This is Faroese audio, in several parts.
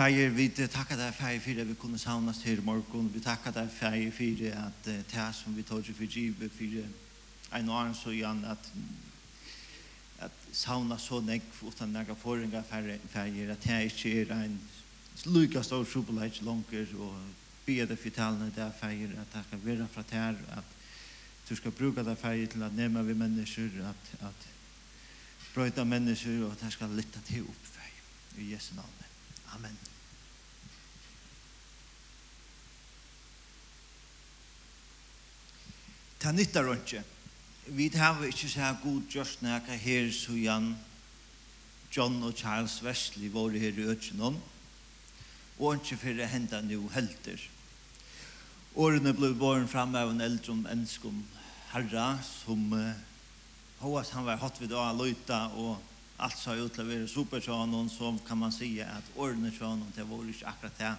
Feier, vi takkar deg Feier för at vi kunne samlas her i morgon. Vi takkar deg Feier för at det här som vi tar sig för givet för en og annen så igjen at at sauna så näck utan några forringa Feier at det här inte är en lukka stor sjubolajt långt och beder för talande där Feier at det ska vara fra ter at du skal bruka det Feier til at nema vi mennesker at, at brøyta mennesker og at det skal lytta til upp Feier i Jesu namn. Amen. Ta nyttar ikke. Vi har ikke så her god just nækka her så Jan, John og Charles Wesley var her i Øtjenom, og ikke for å hente noe helter. Årene ble borgen fram av en eldre om enskom herra, som uh, hos han var hatt vid å løyta og allt så ut att vara super så någon som kan man säga att ordna så någon det var ju akkurat det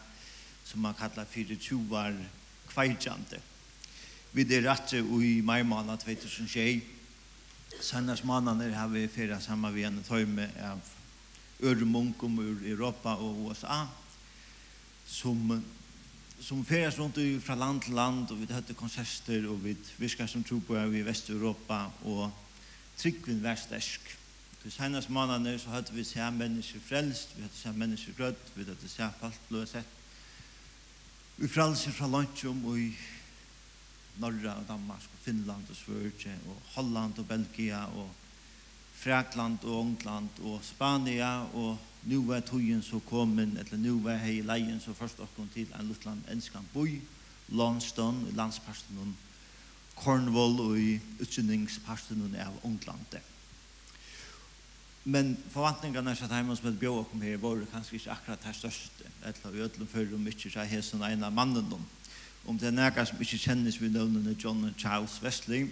som man kallar för tjuvar kvajjante. Vi det rätt i maj månad 2006. Sannars månader har vi fyra samma vi en tömme av örmunkum ur Europa och USA som som färdas runt i från land till land och vi hade konserter och vi viskar som tror på i Västeuropa och tryckvin värstäsk. De senaste månaderna så hade vi sett människor frälst, vi hade sett människor grött, vi hade sett folk ble sett. Vi frelser fra Lantjum och i Norra och Danmark och Finland och Sverige och Holland och Belgia och Frakland och England och Spania och nu var tojen så kommen eller nu var hei lejen så först och kom til en luttland enskan boi Lonston i Cornwall och i utsynningsparsten av Englandet. Men forventningarna så att hemma som ett bjå och kom här var kanske inte akkurat här störst. Ett av ödlen för om inte så här som en av mannen dem. Om det är några som inte kändes vid növnen John och Charles Wesley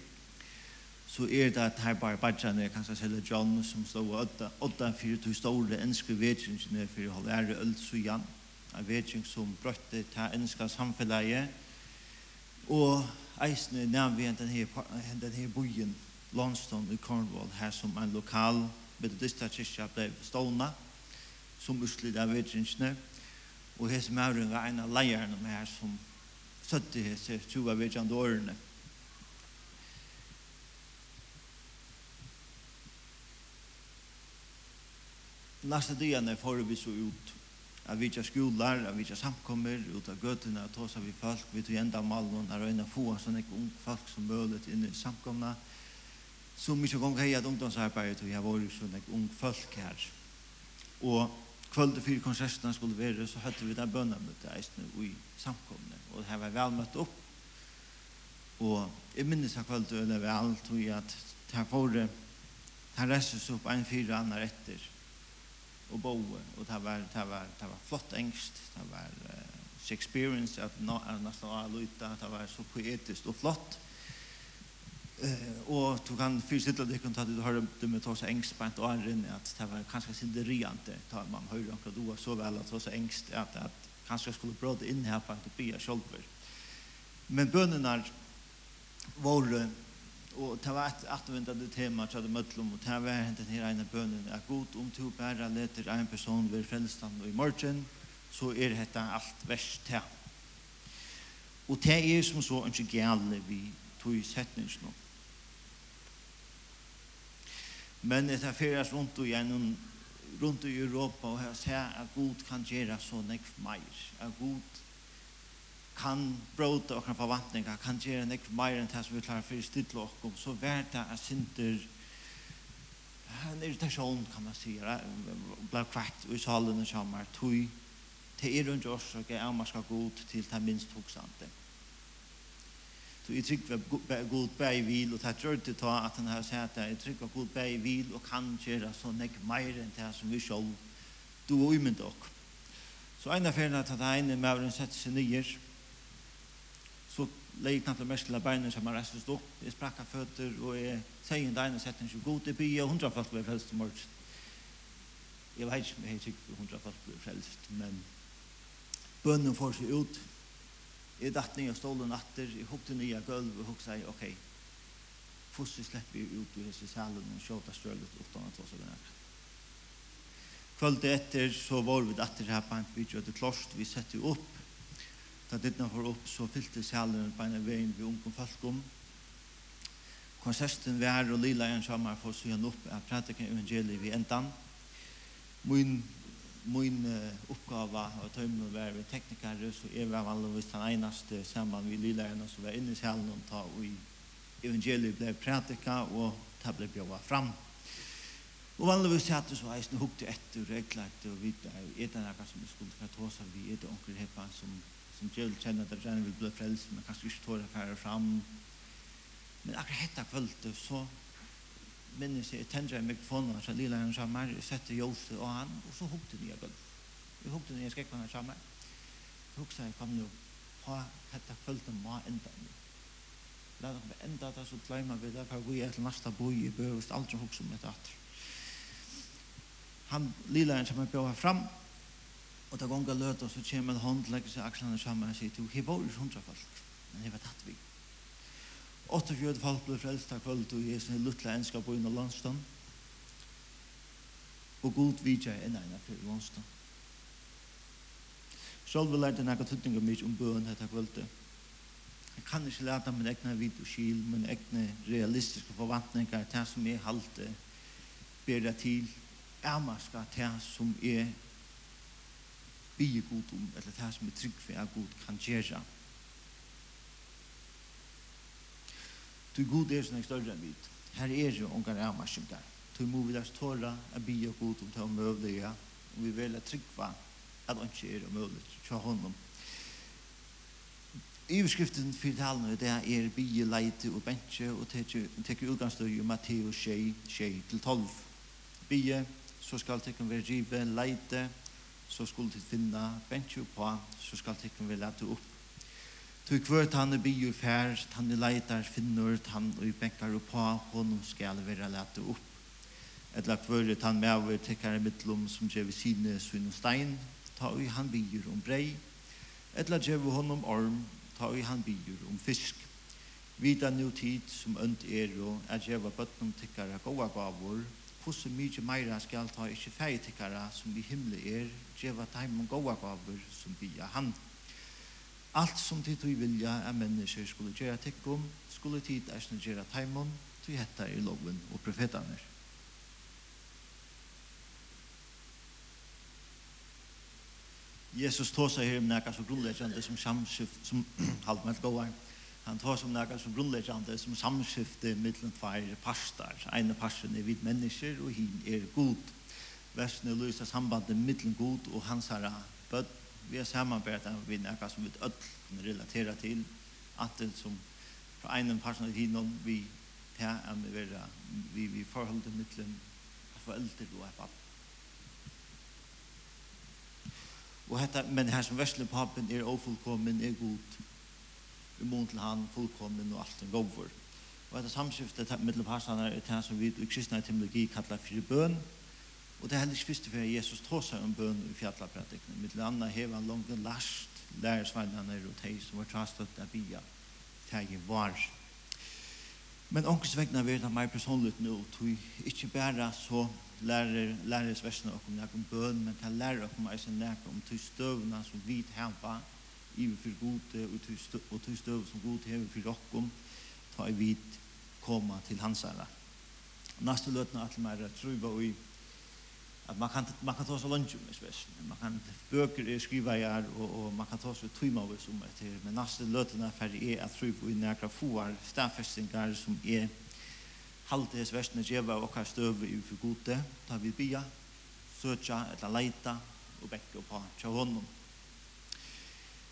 så är det att här bara badjan er kanskje säga John som stod åtta, åtta fyrir to store enske vedkjengene fyrir halvære øl sujan en vedkjeng som brötte ta enska samfellet Och eisne nevn vi den här, den här bojen Lonston i Cornwall här som en lokal metodista kyrkja ble stående som uslid av vedringsene. Og hese mauren var en av leierne med her som søtte hese av vedrande årene. Nasta dagene får vi så ut av vidja skolar, av vidja samkommer, ut av gøtene, og tåsa vi folk, vi tog enda malen, og røyna få sånne ung folk som mølet inn i samkomna, så mye gong hei at ungdomsarbeidet og jeg var jo sånn ung folk her. Og kvöld og fyra konsertene skulle være, så høtte vi der bønnemøte eisne i samkomne. Og her var vel møtt opp. Og jeg minnes av kvöld og det vel, tog jeg at her får han reses opp en fyra annar etter og boe. Og det var, det var, det var flott engst, det var uh, Shakespeareans, at, at nesten å lytte, det var så poetisk og flott. Eh och du kan förstå det kan ta det har det med ta så ängst på ett år inne att det var kanske inte riante ta man hör och då så väl att så så ängst att att kanske skulle bråda in här på att be själv. Men bönerna var og det var et atvendende tema til det møtlom, og det var den her ene bønnen, at god om to bare leter en person ved frelstan og i morgen, så er dette alt verst til. Og det er som så ikke gale vi tog i setningen. Men det er fyrast rundt og gjennom rundt i Europa og her ser at Gud kan gjøre så nekv meir. At Gud kan bråta og kan forvantninga, kan gjøre nekv meir enn det som vi klarer for i stidla okkom, så vær det at synder en irritasjon kan man si, blir kvart i salen og samar, tog til er rundt oss og er man skal gå ut til det minst hoksante. Så jeg trykker at god bæg vil, og det er det ta at han har sagt det. Jeg trykker at god bæg vil, og kan gjøre så nek mer enn det som vi selv du og umynd ok. Så en av ferdene at det ene med å sette seg nye, så leik knappt mest til beina som har restet opp. Jeg sprakk av føtter, og jeg sier en dagene sette seg god til bya, og hundra folk ble frelst i morgen. Jeg vet ikke om jeg trykker hundra folk ble frelst, men bønnen får seg ut, Jeg datt ned og stålen atter, jeg hukte ned av gulv og hukte seg, ok, først slipper jeg ut i disse salen og kjøter strølet utan at oss og nære. Kvölde etter så var vi atter her på en video etter klost, vi sette opp, da dittene for opp så fyllte salen på en veien vi folk om. Konserten var og lila en sommer for å sy opp, jeg prater ikke evangeliet vi endan. Min min oppgave og tøymen var vi teknikere, så jeg var vanligvis den eneste sammen med lyderne som var inne i salen og ta i evangeliet ble prædika og det ble bjøret fram. Og vanligvis satt så jeg snu hukte etter reglert og videre, og et eller annet som jeg skulle ta oss av, vi et onker heppa som, som djøl kjenner at jeg vil bli frelst, men kanskje ikke tåre færre fram. Men akkurat hette kvöldet så minnes jeg tendra i mikrofonen så lilla han samar, jeg sette jose og han, og så hukte nye gulv. Vi hukte nye skrekkene han samar. Hukte jeg kom nu, ha hetta kvölden må enda nu. Lad dem enda det, så gleyma vi det, for vi er til nasta boi i bøy, aldri hukse om etter atter. Han lila han samar bjør fram, og da gonga løt, og så kjem en hånd, legger seg akslene samar, og sier, du, hei bor hundra folk, men hei var tatt vi. Åtta fjød folk ble frelst av kvöld og Jesu luttla enska på inn og landstand. Og god vidja enn eina fyrir landstand. Sjálf vil lærte nekka tuttninga mykje om bøen dette kvöldet. Jeg kan ikke leta min egna vid og skil, min egna realistiske forvantningar, til som jeg halte, bera til, ærmarska til som jeg bygge god om, eller til som jeg trygg for jeg god kan gjøre. Du god er sånn større enn vidt. Her er jo ungar avmarsingar. Du må vi deres tåra a bi og god om ta om møvliga. Og vi vil tryggva at han ikke er møvlig tja honom. Iverskriften for talen det er bie, leite og bensje og teker utgangsstøy i Matteus 6, 6-12. Bie, så skal tekken være rive, leite, så skulle til finne bensje på, så skal tekken være lete opp Tu kvørt han er byr fær, han er leitar, finner, han og benkar og på, honom skal være lete opp. Etla kvørt han med over tekkar i mittlom som gjør vi sine svinn og stein, ta og han byr om brei. Etla gjør vi honom orm, ta og han byr om fisk. Vita nu tid som ønt er og er gjør vi bøtten tekkar av gåa gavur, hvordan mye meira skal ta ikkje feitikkara som i himle er, gjeva taimon gåa gaver som bia han. Alt som tid tog vilja er mennesker skulle gjøre tikkum, skulle tid eisne gjøre taimon, tog hetta i loven og profetane. Jesus tåsa her om nekka som grunnleggjande som samskift, som halvmelt gåar. Han tåsa om nekka som grunnleggjande som samskifte mittlen tveir pastar, Eine parsten er vid mennesker og hin er god. Versene lyser sambandet mittlen god og hans herra bøtt vi har samarbeta med några som vi öll kan relatera till att som från en person till någon vi tar än vi vill vi vi förhållande mellan föräldrar och pappa. Och detta men här som värsle pappen är ofullkommen är god. Vi til han fullkommen og alt en gåvor. Og detta samskiftet mellom personerna er det som vi i kristne etymologi kallar för bøn, Og det er heller ikke første for Jesus tog seg om bøn i fjallapratikene. Mitt landa hever han langt en last lærersvallene er og teg som var trastøtt av bia teg i var. Men ångest vegna vil er det mer personligt nå, tog ikke bare så lærer, lærersversene om nægum bøn, men til lærer om eisen nægum om tog støvna som vi heva i for gode og tog støv som god heva for okkom ta i vid koma til hans herre. Neste løtene at vi er truva og i at man kan man kan ta så lunch som möjligt. Man kan böcker skriva i här och, och man kan ta så timmar över som ett här. Men nästa lötena för är att tro på i några foar stäffestingar som är halt det västna geva och kan stöva i för gode. Ta vi bia söka eller leita och bäcka på till honom.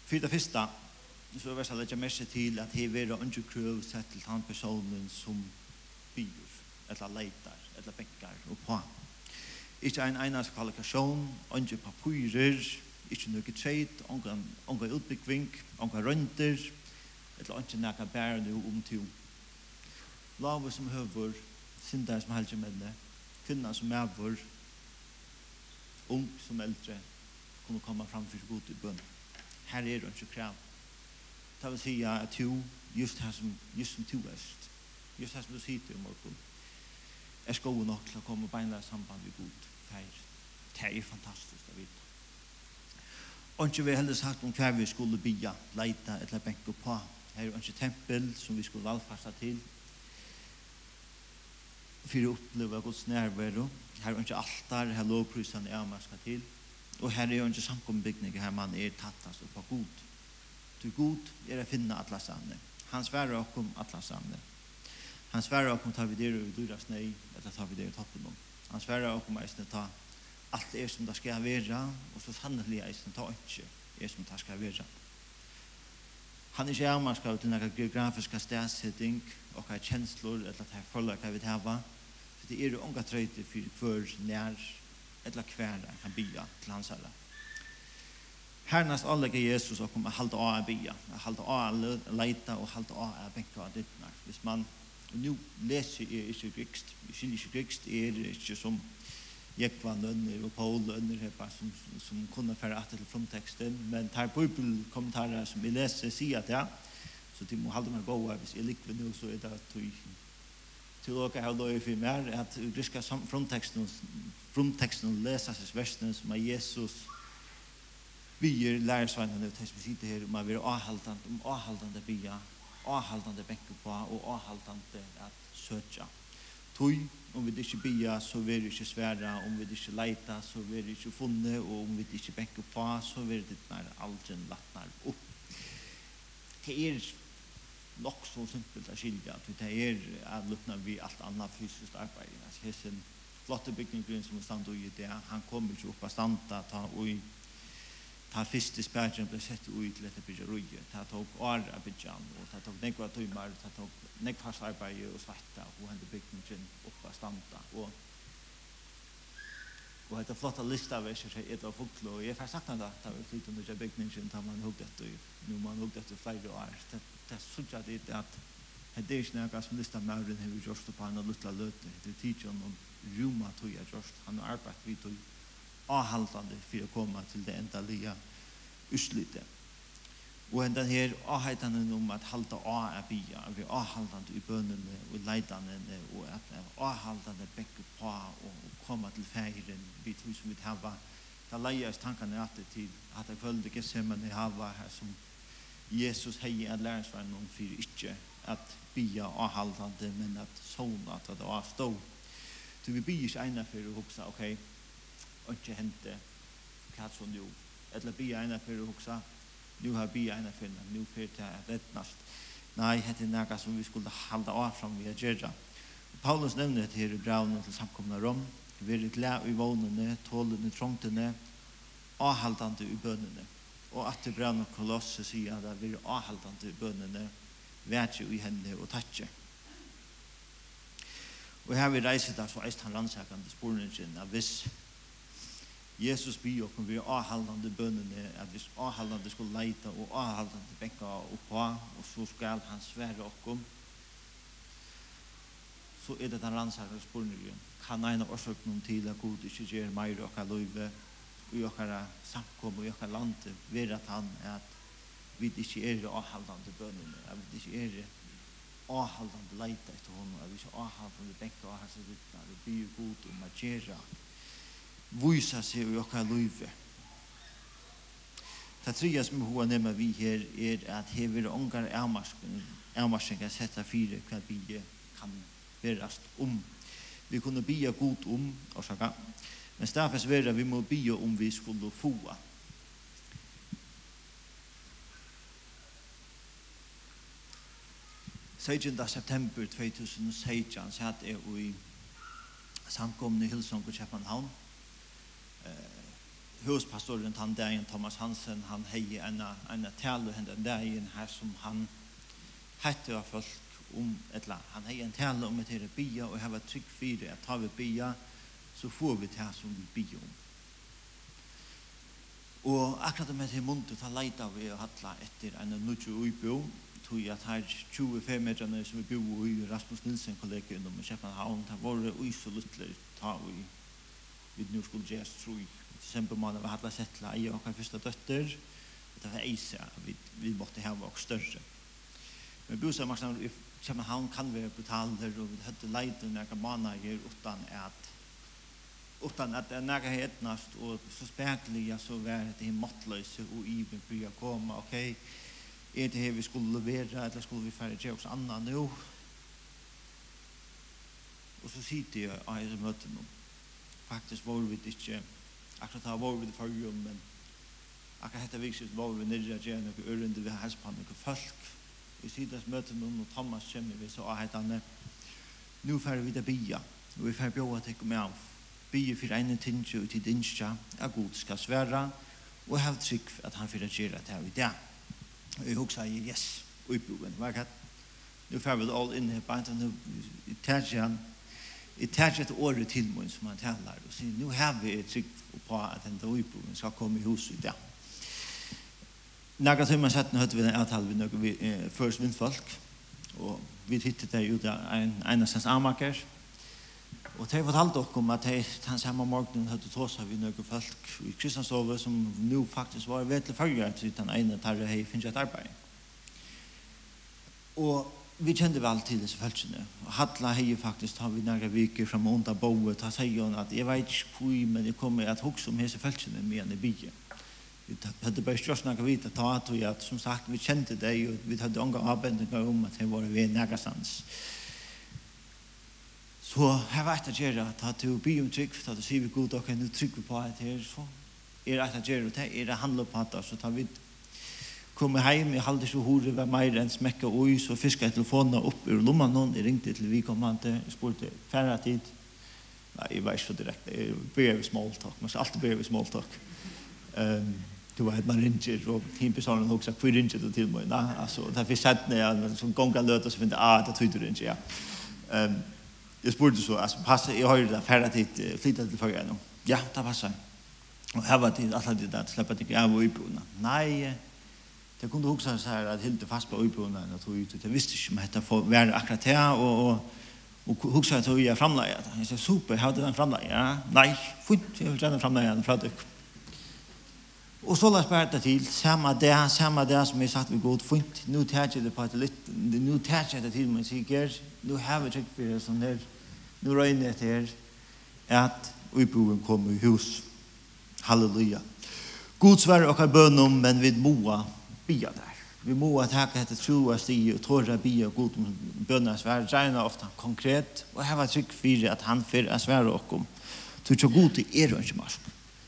För det första så vill jag lägga mest till att det är under kröv sett till han personen som byr eller leitar eller bäckar och på Ikke en eneste kvalifikasjon, ikke papirer, ikke noe treit, ikke utbyggving, ikke rønter, eller ikke noe bærende om to. Lave som høver, sindere som helger med det, kvinner som øver, ung som eldre, kunne komme fram for god i bønn. Her er det ikke krav. Det vil si at du, just her som, just som du er, just her som du sitter i morgen, er skoet nok til å komme og beinlære samband med Gud. Det er fantastisk å vite. Og ikke vi heller sagt om hva vi skulle bygge, leita eller benke på. Her er ikke tempel som vi skulle valgfaste til. For å oppleve Guds nærvære. Her er ikke altar, her lovprysene er man skal til. Og her er ikke samkommbygning her man er tattast på Gud. Til god er å finne atlasane. Han sverre okkom atlasane. Atlasane. Han svärar upp om tar vi det och dyra snö eller tar vi det i toppen om. Han svärar upp om att ta allt er som det ska vara och så sannolikt är det ta inte er som det ska vara. Han är skärmar ska till några geografiska städsättning och har känslor eller att här följer vi det här För det är ju unga tröjter för kvar när eller kvar kan bya till hans alla. Härnast anlägger Jesus och kommer halda av att bya, halda av att leita och halda av att bänka av dittnar. Hvis man nu leser jeg ikke grikst, jeg skiljer ikke grikst, er ikke som Jekvan Ønner og Paul Ønner her, som, som kunne fære at til fronteksten, men tar bibelkommentarer som jeg leser sier at ja, så de må halde meg gåa, hvis jeg liker nå, så er det at du til åka her løy for mer, at griska fronteksten, fronteksten leses i versene som er Jesus, vi er og det som sitter her, om å være avhaldende, om avhaldende bya, avhaldande benke på og avhaldande at søtja. Tui, om vi ikke bia, så vil vi ikke svære. om vi ikke leita, så vil vi ikke funne, og om vi ikke benke på, så vil det nær aldri latnar opp. Det er nok så simpelt å skilja, for det er at lukna vi alt anna fysisk arbeid. Altså, hessen flotte bygningsgrunn som er stand i det, han kommer ikke opp av standa, ta og ta fyrste spærgen ble sett ut til dette bygga röje. Ta tok år av byggan og ta tok nekva tøymer, ta tok nekva arbeid og svarta og hände byggningen opp av standa. Og, og hette flotta lista av sig ett av fuklo. og jeg har sagt han da, ta vi flytt under byggningen ta man hugg etter, nu man hugg etter flere år. Det, det såg det att det er ikke noe som listar med den hur vi gjort på en lilla løte. Det er tidsen om ruma tog jeg gjort. Han har arbeidt vid tog avhaltande for å komme til det enda lia utslitet. Og enda her avheitande om at halda av er bia, vi avhaldande i bønene og och og at avhaldande bekke på og, komma komme til feiren, vi tror som vi hava, da leias tankene alltid til at jeg følte ikke semmen i hava her som Jesus hei at lærersveien om fyrir ikke at bia avhaldande, men at sånn at det stå. Så vi bia ikke egnet for å hoksa, okej, okay, ikke hente hva som nå. Eller be ene for å huske, nu har be ene for nå, nu for til at rettnast. Nei, hette er noe som vi skulle halda av fram via Gjerra. Paulus nevner det her i braunen til samkomna rom. Vi er glad i vånene, tålene, trångtene, avhaldande i bønene. Og at det braunen kolosse sier at vi er avhaldande i bønene, vært i henne og tatt Og her vi reiser der så eist han rannsakande sporene sin, at hvis Jesus byr oss vi avhaldande bønnene, at vi avhaldande skulle leita og avhaldande benka oppa, og så skal han svære okkom. Så er det den rannsakere spurningen. Kan ein av årsøkene til at god ikke gjør meir okka løyve, i okkara samkom og i okkara lande, ver at han er at vi ikke er avhaldande bønnene, at vi ikke er avhaldande leita etter honom, at vi ikke avhaldande benka og hans vittnar, og by god om at gjøre vise seg i okkar løyve. Det tredje som hun har nemmet vi her er at hever ångar avmarskningar setta fire hva vi kan verast om. Vi kunne bia god om, orsaka, men stafes vera vi må bia om vi skulle foa. Seidjenda september 2016 satt jeg i samkomne Hilsong på Kjepanhavn, eh huspastoren han där Thomas Hansen han hejer en en tal och hända där i här som han hette av folk om ett etla han hejer en tal om ett bia och hava tryck för det att ha vi bia så får vi det som vi bia om. Og akkurat med det muntet ta leita vi og hattla etter en nutju uibo tog at her 25 metrene som vi bor i Rasmus Nilsen kollegium i Kjepanhavn det var jo så luttler ta i vi nu skulle gjøre tro i desember måned vi hadde sett la i og første døtter og det var eise vi, vi måtte ha og større men bostadsmarknaden i København kan være brutaler og vi hadde leit og nærke måneder utan at utan at det nærke hetnast og så speklige så var det i måttløse og i iben bryr komme ok? Er det her vi skulle levere eller skulle vi færre gjøre oss anna nå og så sitter jeg og jeg møter noen faktisk var vi ikke, akkurat da var vi det forrige, men akkurat dette vikset var vi nere at gjerne noen ørende vi har på noen folk. Vi sidas noen, og Thomas kommer vi så av heitane, nu færre vi det bia, og vi færre bjør at jeg kommer av. Bia for ene tinge og tid dinskja, at god skal svære, og hev trygg at han fyrir gjerra til her i dag. Og jeg hugsa, yes, uiboen, var gatt, nu færre vi all inn her, bare nu, i tæsjan, jeg tar et året til meg som han taler, og sier, nå har vi et trygg på at den døybogen skal komme i huset i dag. Några timmar satt nu hade vi den avtal vi några vi, eh, först vindfolk. og vi hittade ut av en, enastens anmarker. og det fortalte dere om at de den samma morgonen hade tåsat vid några folk i Kristianstove som nå faktisk var vetlig följare till den ena tarre hej finns ett arbete. Och vi kjente vel til disse følelsene. Hadla hei faktisk, har vi nære viker fra månda boet, har sier hun at jeg vet ikke hvor, men jeg kommer at hukse om disse følelsene med en i byen. Vi hadde bare størst nære vite, ta at vi at, som sagt, vi kjente det, og vi hadde unga avbendinger om at det var vi nære stans. Så her var et å gjøre, ta til å by om trygg, ta til å si vi god, ok, nå trygg vi på et her, så er et å gjøre, det er det handler på at, så tar vi kom heim, jeg halde så hore var meir enn smekka ui, så fiska jeg telefonen opp ur lomman hon, jeg ringte til vi kom han til, jeg spurte færre tid, nei, jeg var ikke så direkte, jeg begynte vi small talk, man skal alltid begynte vi small talk. Um, du vet, man ringer, og hin personen hoksa, hvor ringer du til meg? Nei, altså, det er fyrst sett når jeg, som gonga løt, og så finner jeg, ah, det tyder ringer, ja. Um, jeg spurte så, altså, passer, jeg har jo det, færre tid, flytta til fyrir, ja, det passer. Og her var det, alle tid, at slipper det ikke av og ibona. Nei, det kunde också så här att hilde fast på öbrunnen och tog ut det visste inte men detta får vara akkurat här och och och huxa att vi är framlägga. Jag sa super, hade den framlägga? Ja, nej, fint, jag vill gärna framlägga den från dig. Och så lades bara till, samma det, samma det som jag satt vid god, fint, nu tar jag det på ett litet, nu tar jag det till mig, säger, nu har vi tryckt för det som här, nu röjner jag till er, att uppboven kommer i hus. Halleluja. God svär och har bönum, men vid moa, bia der. Vi må at haka etter tro av sti og tåra bia og god om bønna svær, regna ofta konkret, og heva trygg fyrir at han fyrir a sværa okkom. Tu tja god i er og ikke marsk.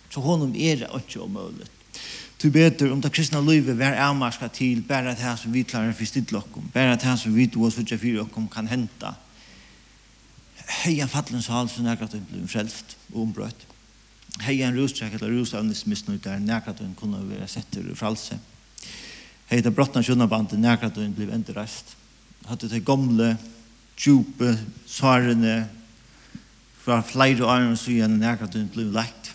Så honom er det ikke omøyligt. Du beter om det kristna livet vær avmarska til bæra det her som vi klarer for stidlokkom, bæra det her som vi to og sutja fyrir okkom kan henta. Heia fallens hal som nekrat hun blir frelst og ombrøtt. Heia en rustrekk eller rustavnis misnøyder nekrat hun kunne være setter og fralse. Heia hei det brottna kjønnabandet nærkratøyen bliv endreist. Hadde det gamle, djupe, svarene, fra flere åren siden nærkratøyen bliv lagt.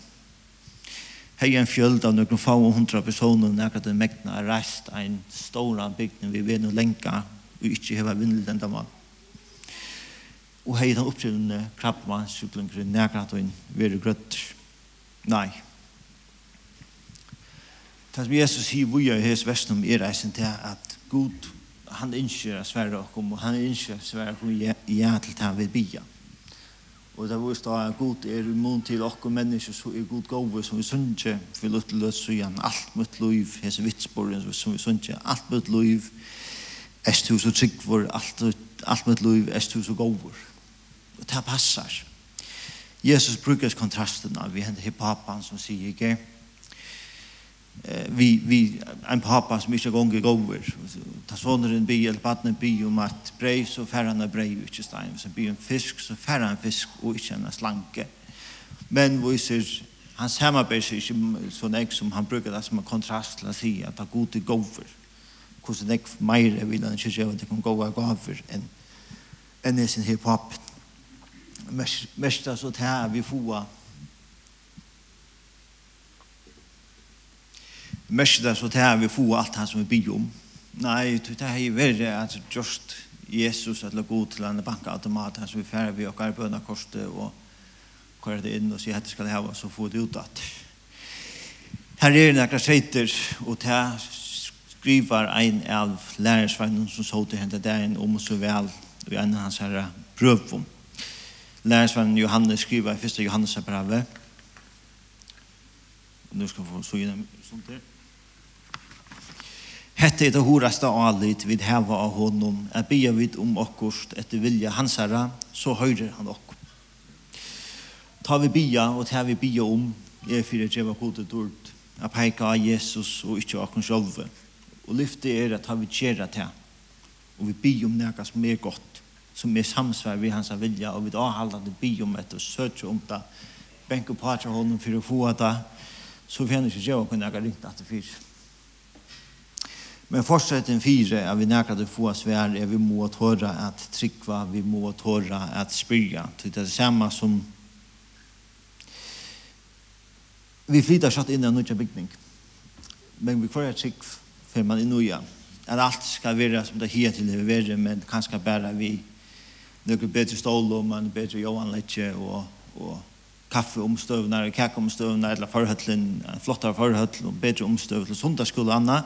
Hei en fjöld av noen få og hundra personer nærkratøyen mekna er reist ein stora bygning vi vet noe lenka og ikke heva vindelig enda mann. Og hei den oppskrivende krabbmann syklingren og veri grøtter. Nei, Det som Jesus sier vi i hans versen om er reisen til at Gud, han innskjer sverre okkom, og han innskjer sverre okkom ja til han vil bia. Og det var da at Gud er immun til okkom mennesker, så er Gud gove som vi sunnje, for lutt løtte løs sujan, alt møtt liv hans vitsborgen som vi sunnje, alt møtt liv est hos og tryggvor, alt, alt mitt liv est hos og govor. Og det passar. Jesus brukar kontrasten av vi hender hippapan som sier, ikke, eh, vi, vi, en pappa som ikke gonger gover ta sonen by, eller badne by om at brei, så færre han brei, ikke stein, hvis han by en fisk, så færre han fisk, og ikke en slanke. Men vi ser, han samarbeid seg ikke så nek som han bruker det som en kontrast til å si at det er god til gover Hvordan nek mer vil han ikke gjøre det kan gå av gover enn enn i sin hip-hop. Mest, mest altså til vi får mestda så det här vi få allt han som vi bygger om. Nej, det här är värre att just Jesus att lägga ut till en bankautomat han som vi färre vi och arböna korset och kvar det in och så heter ska det här så får det ut att här är några sajter och det här skriver en av lärarsvagnen som såg till hända där om så väl och en av hans herra brövvom. Lärarsvagnen Johannes skriver i första Johannes brevet. Nu ska vi få så genom sånt där. Hette er det horaste alit vid heva av honom, er bia vid om okkurst etter vilja hansara, så høyrer han okkur. Ta vi bia, og ta vi bia om, er fyrir djeva kodet dord, a peika av Jesus og ikkje okkur sjolve. Og lyfte er at ta vi tjera ta, og vi bia om nega som er godt, som er samsvar vi hans vilja, og vi avhaldande bia om etter søtje om det, benke patra honom fyrir å få det, så fyrir han ikke djeva kunne nega ringt at det fyrir. Men fortsätt en fyra är vi näkar att få svär är vi må tåra att tryckva, vi må tåra att spyrja. Det är samma som vi flyttar satt in i en nya byggning. Men vi kvar tryck för man i nya. Att allt ska vara som det heter till det värre men kanske bara vi några bättre stål och man bättre Johan letje och, och kaffe omstövnar, kaka omstövnar eller förhötlen, en flottare förhötl och bättre omstöv till sundagsskolan och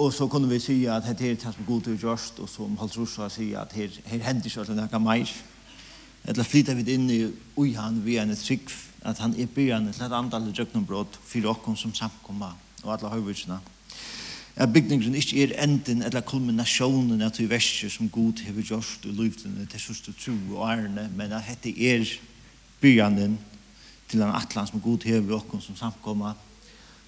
og så kunne vi si at det er det som god til gjørst, og som Hans Rosa säger at her, her hender ikke att den här mer. Eller flytter vi inn i oj han vi en trygg, at han er början til et antall djöknombrott for oss som samkommer, og alle høyvudsene. At bygningen ikke er enden eller kulminasjonen av de verste som god har gjørst og lyftene til sørste tro og ærene, men at dette er begynnen til en atlan som god har vi som samkommer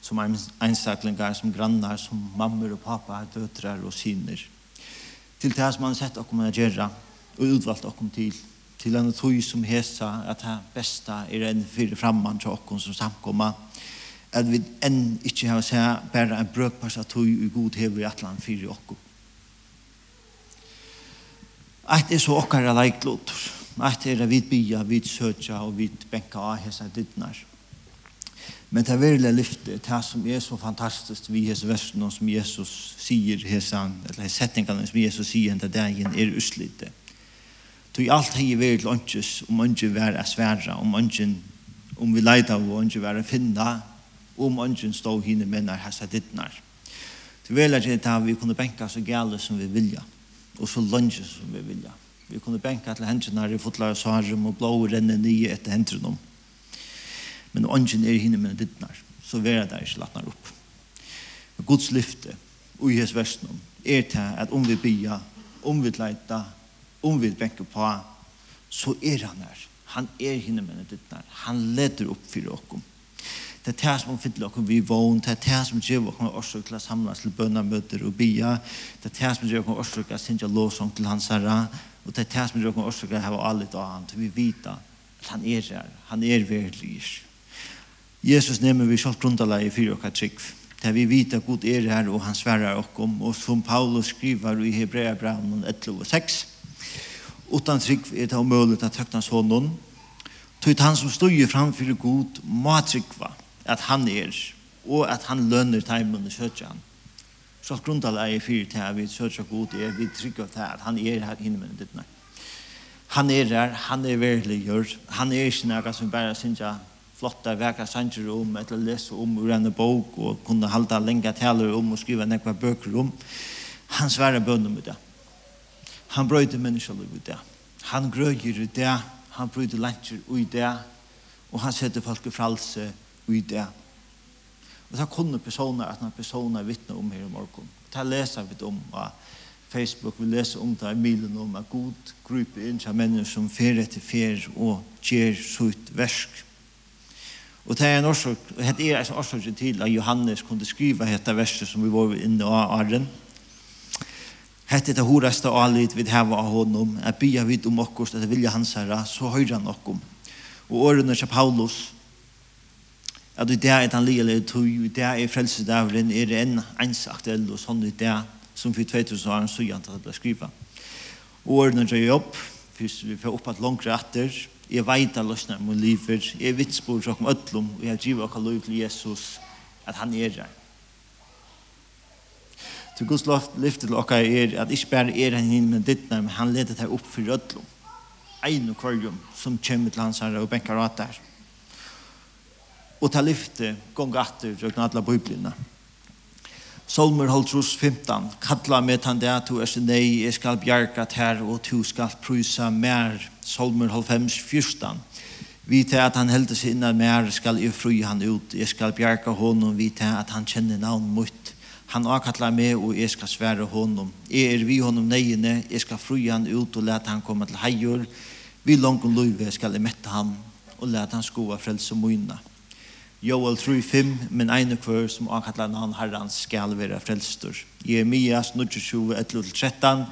som einstaklingar, som grannar, som mammor og pappa, døtrar og syner. Til det som han sett okkom å gjøre, og utvalgt okkom til, til en tog som hesa at det beste er en fyrir framman til okkom som samkomma, at vi enn ikkje har seg bare en brøkpass av tog i god hever i atlan fyrir okkom. Eit er så okkar er leiklotur, eit er at vi bia, vi søtja og vi benka av hesa dittnar. Men det verliga lyftet, det som er så fantastiskt vid Jesu versen som Jesus säger hesan, eller setningene som Jesus säger den dagen är uslite. Tog allt hei verit lunches om anje var er svära, om anje om vi leida av anje var er finna, om anje stå hinne mennar hessa dittnar. Det vel er det at vi kunne benka så gale som vi vilja, og så lunge som vi vilja. Vi kunne benka til hendene i fotlar og sarum og blå renne nye etter hendene om men ånden er hinne med dittnar, så vera der ikke latnar opp. Men Guds lyfte, ui hans versnum, er til at om vi bya, om vi leita, om vi benker på, så er han her. Han er hinne med dittnar. Han leder opp fyrir okkom. Det er det som fyller okkom vi vågn, det er det som gjør okkom årsøk til å samlas til bønnamøter og bya, det er det som gjør okkom årsøk til å synge låsong til hans herre, og det er det som gjør okkom årsøk til å hava allit av han, til vi vita at han er her, han er verlig. Jesus nemmer vi kjalt grundalai fyrir okka trygg. Det vi vita god er her og han sverrar okkom og som Paulus skriver i Hebrea Braun 11 og 6 utan trygg er det omøylet at høgnas honom, tog han som stod framfyrir god må tryggva at han er og at han lønner teimen og søtja han. Fyrir til at vi søtja god er vi tryggva til at han er her innvendig ditt. Han er her, han er verlig gjør, han er ikke nega som bare synsja flotta verka sanger om, eller lese om ur en bok, og kunne halda lenge taler om, og skriva nekva bøker om. Han svære bønn om det. Han brøyde mennesker i det. Han grøyer i det. Han brøyde langer i det. Og han setter folk i fralse i det. Og så kunne personer, at noen personer vittne om her i morgen. Det leser vi om på Facebook, vi leser om det i milen om at god gruppe inn til mennesker som fer etter fer og gjør sitt versk. Og det er en orsak, det er en orsak til at Johannes kunne skriva dette verset som vi var inne av Arren. Hette det horaste alit vid heva av honom, at bya vid om okkos, at vilja hans herra, så høyra han okkom. Og årene til Paulus, at det er han lielig tog, det er frelsedavren, er det en ens aktuell og sånn det er, som for 2000 år så gjerne til å skriva. Og årene til jobb, hvis vi får opp at langt retter, Jeg vet at løsner min liv er. Jeg er vitspår til åkken øtlom, og jeg driver åkken lov til Jesus, at han er der. Til Guds lov lyfter til åkken er at ikke bare er han inn med ditt men han leder deg opp for øtlom. Ein og kvarjum som kommer til hans herre og benker av der. Og ta lyfte gong atter og knadla biblina. Solmer holdt 15. Kalla med han det at du er sin nei, jeg skal bjerga her, og du skal prysa mer Solmer Holfems fyrstan. Vi til at han heldur seg innan mer skal jeg fru han ut, jeg skal bjerga honom, vi til at han kjenner navn mot. Han avkallar meg og jeg skal svære honom. Jeg er vi honom neiene, jeg skal fru han ut og lete han komme til heier. Vi langt og løyve skal jeg mette ham og lete han skoa frelse møyna. Joel 3:5 men ein kvar sum akatlan han herrans skal vera frelstur. Jeremias 29:11-13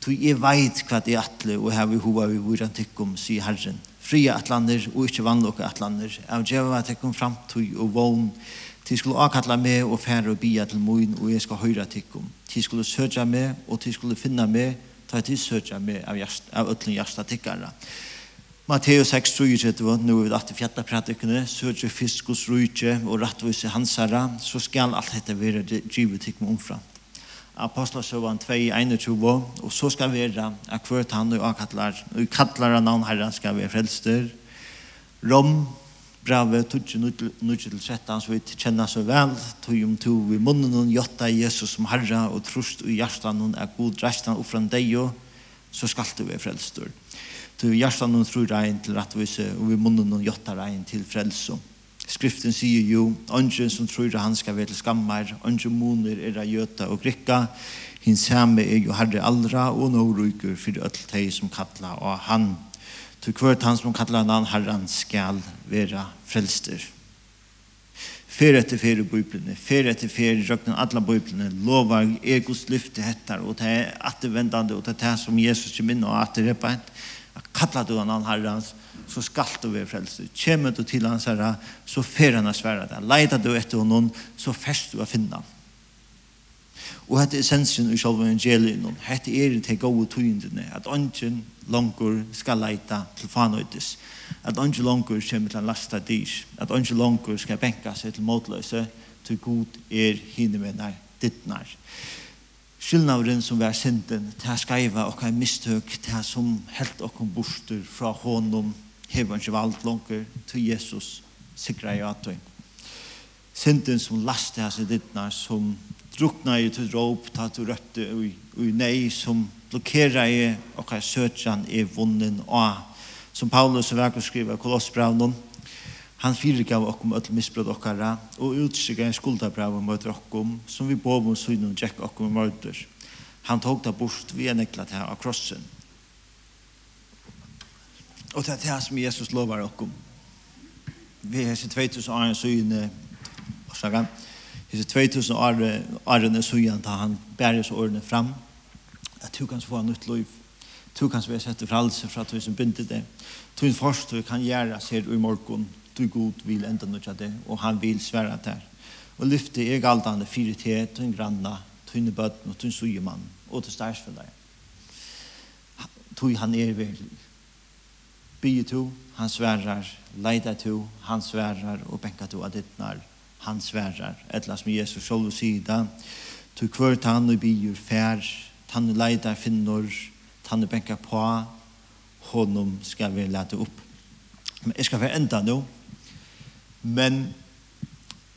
Tu jeg veit hva det atle, og her vi vi vuran tikkum, sier Herren. Fria atlander, og ikkje vannlokka atlander. Av djeva tikkum framtøy og vogn. Ti skulle akatla meg og fære og bia til moin, og jeg skal høyra tikkum. Ti skulle søtja meg, og ti skulle finna meg, ta ti søtja meg av, hjärsta, av ötlun hjärsta tikkara. Matteus 6, 3, nu er vi at fjatta pratikene, sødja fiskus rujtje og rattvise hansara, så skal alt dette være drivet tikkum omframt. Apostelsøvann 2, 21, og så skal være at hvert han og kattlar, og kattlar av navn herren skal vera frelster. Rom, brave, tutsi, nutsi til trettan, så vi kjenner så vel, tog om to i munnen og jotta Jesus som herre, og trust i hjertan og er god restan offran deg, så skal du være frelster. Tog i hjertan og tror regn til rettvise, og i munnen og jotta regn til frelser. Skriften sier jo, «Ongen som tror han skal være til skammer, ongen moner er av gjøta og grikka, hins samme er jo herre allra og nå ryker for ødel de som kattler av han. Til hvert han som kattler han herren skal være frelster.» Fer etter fer i bøyblene, fer etter fer i røkken, alle bøyblene, lovar, er Guds lyfte hettar, og det er attervendande, og det er det som Jesus kommer inn og atterrepa hent kallar du han herrens, så skal du være frelst. Kjemmer du til hans herre, så fer han svære deg. Leida du etter honom, så fest du å finne. Og dette er essensen i selve evangelien. Dette er det gode tøyendene, at ånden langer skal leite til fanøytes. At ånden langer kommer til en lasta dyr. At ånden langer skal benka seg til motløse, til god er hinne med dittnar. Skillnavren som var synden, til å skrive og en mistøk, til er som helt og kom borster fra hånden, hever ikke valgt langer til Jesus, sikra i atøy. Synden som laste hans i dittna, som drukna i til råp, ta til røtte og i nei, som blokkera i og hva søtjan er vunnen og Som Paulus og Verkos skriver i Kolossbraunen, Han fyrirgav okkom öll misbrot okkara og utskikka en skuldabrav møter okkom som vi bov om synum tjekk okkom i. Han tog da bort vi en eklat til av krossen. Og det er det som Jesus lovar okkom. Vi har sin 2000 åren syne orsaka. Hese 2000 åren syne ta han bæres årene fram. At du kan få nytt liv. Du kan få sette fralse fra at du som bindet det. Du kan forstå kan gjøre seg i morgen du god vil enda nødja det, og han vil svære der. Og lyfte er galtande fire til te, en granna, tunne bøtten og tunn sujemann, og til stærsfølger. Han er veldig. Bygge to, han sværer, leida to, han sværer, og benka to av ditt nær, han sværar. Etla som Jesus sjål og sida, to kvart han og bygge fær, tannu leida finner, tannu benka på, honom skal vi lete opp. Men jeg skal være enda nå, Men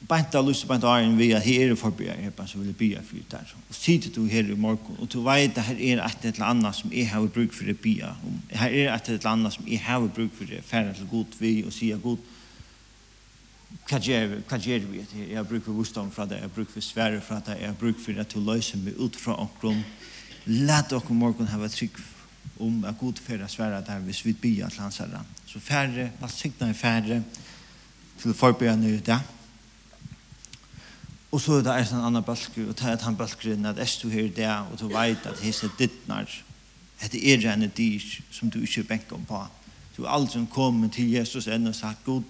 bænt av lyst, bænt av vi at her er forberedt her, så vil jeg bia for det der. Og tid du her i morgen, og du vet at her er et eller annet som jeg har bruk for det bia om. Her er et eller annet som jeg har bruk for det, færre til god vi og sier god, hva gjør vi, vi at jeg har bruk for vustom fra det, jeg har bruk for svære fra det, jeg har bruk for at du løser meg ut fra omkron. Læt dere morgen ha vært trygg om at god færre svære der hvis vi bia til hans herre. Så færre, hva sikna færre, til forberedende i det. Og så er det en annen balker, og det er den balkeren at er du her i det, og du vet at hese dittnar, at det er en dyr som du ikke benker om på. Du er aldri kommet til Jesus enn og sagt god,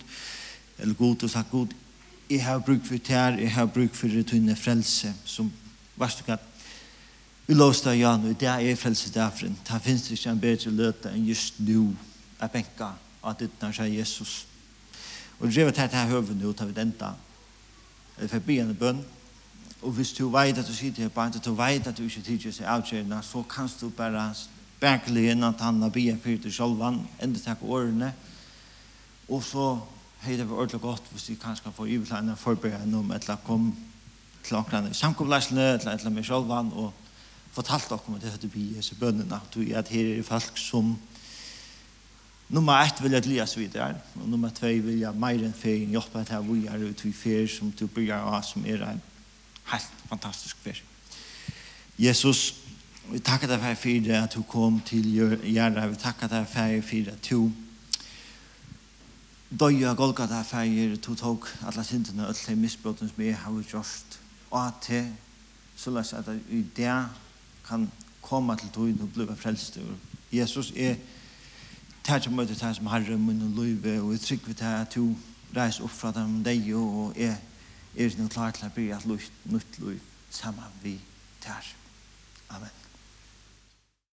eller god og sagt god, jeg har bruk for tær, jeg har bruk for det tunne frelse, som, varst du katt, Vi lovst av Jan, og det er frelse derfor. Det finnes ikke en bedre løte enn just nu, at benker at ditt dittnar seg Jesus. Og drevet her til høven nå, tar vi den da. Eller for byen bønn. Og hvis du vet at du sitter her på en, du vet at du ikke tidser seg avkjørende, så kan du bare berkelig inn at han har byen fyrt til sjolvan, enda takk årene. Og så hei det var ordentlig godt hvis du kanskje får ibetlagene forberedende om et eller annet kom til åkrene i samkomlæsene, et eller annet med sjolvan, og fortalt dere om at det hadde byen, så bønnene, at du er at her er folk som Nummer ett vil jeg lida videre, og nummer två vil jeg mer enn ferien jobba til att vi är ute i färg som du börjar av, som er en helt fantastisk färg. Jesus, vi tackar dig for fyra at du kom til Gärna. Vi tackar dig for fyra at du døya Golgata fægir, du tok alle syndina, og alle misbrotene som jeg har gjort, og at det te, såleis at i det kan komme til tog og bli frelst. Jesus er takk som møter takk som herre munn og løyve, og jeg trygg vi takk at du reis opp fra dem deg, og jeg er nå klar til å bli at nytt løyve sammen vi takk. Amen.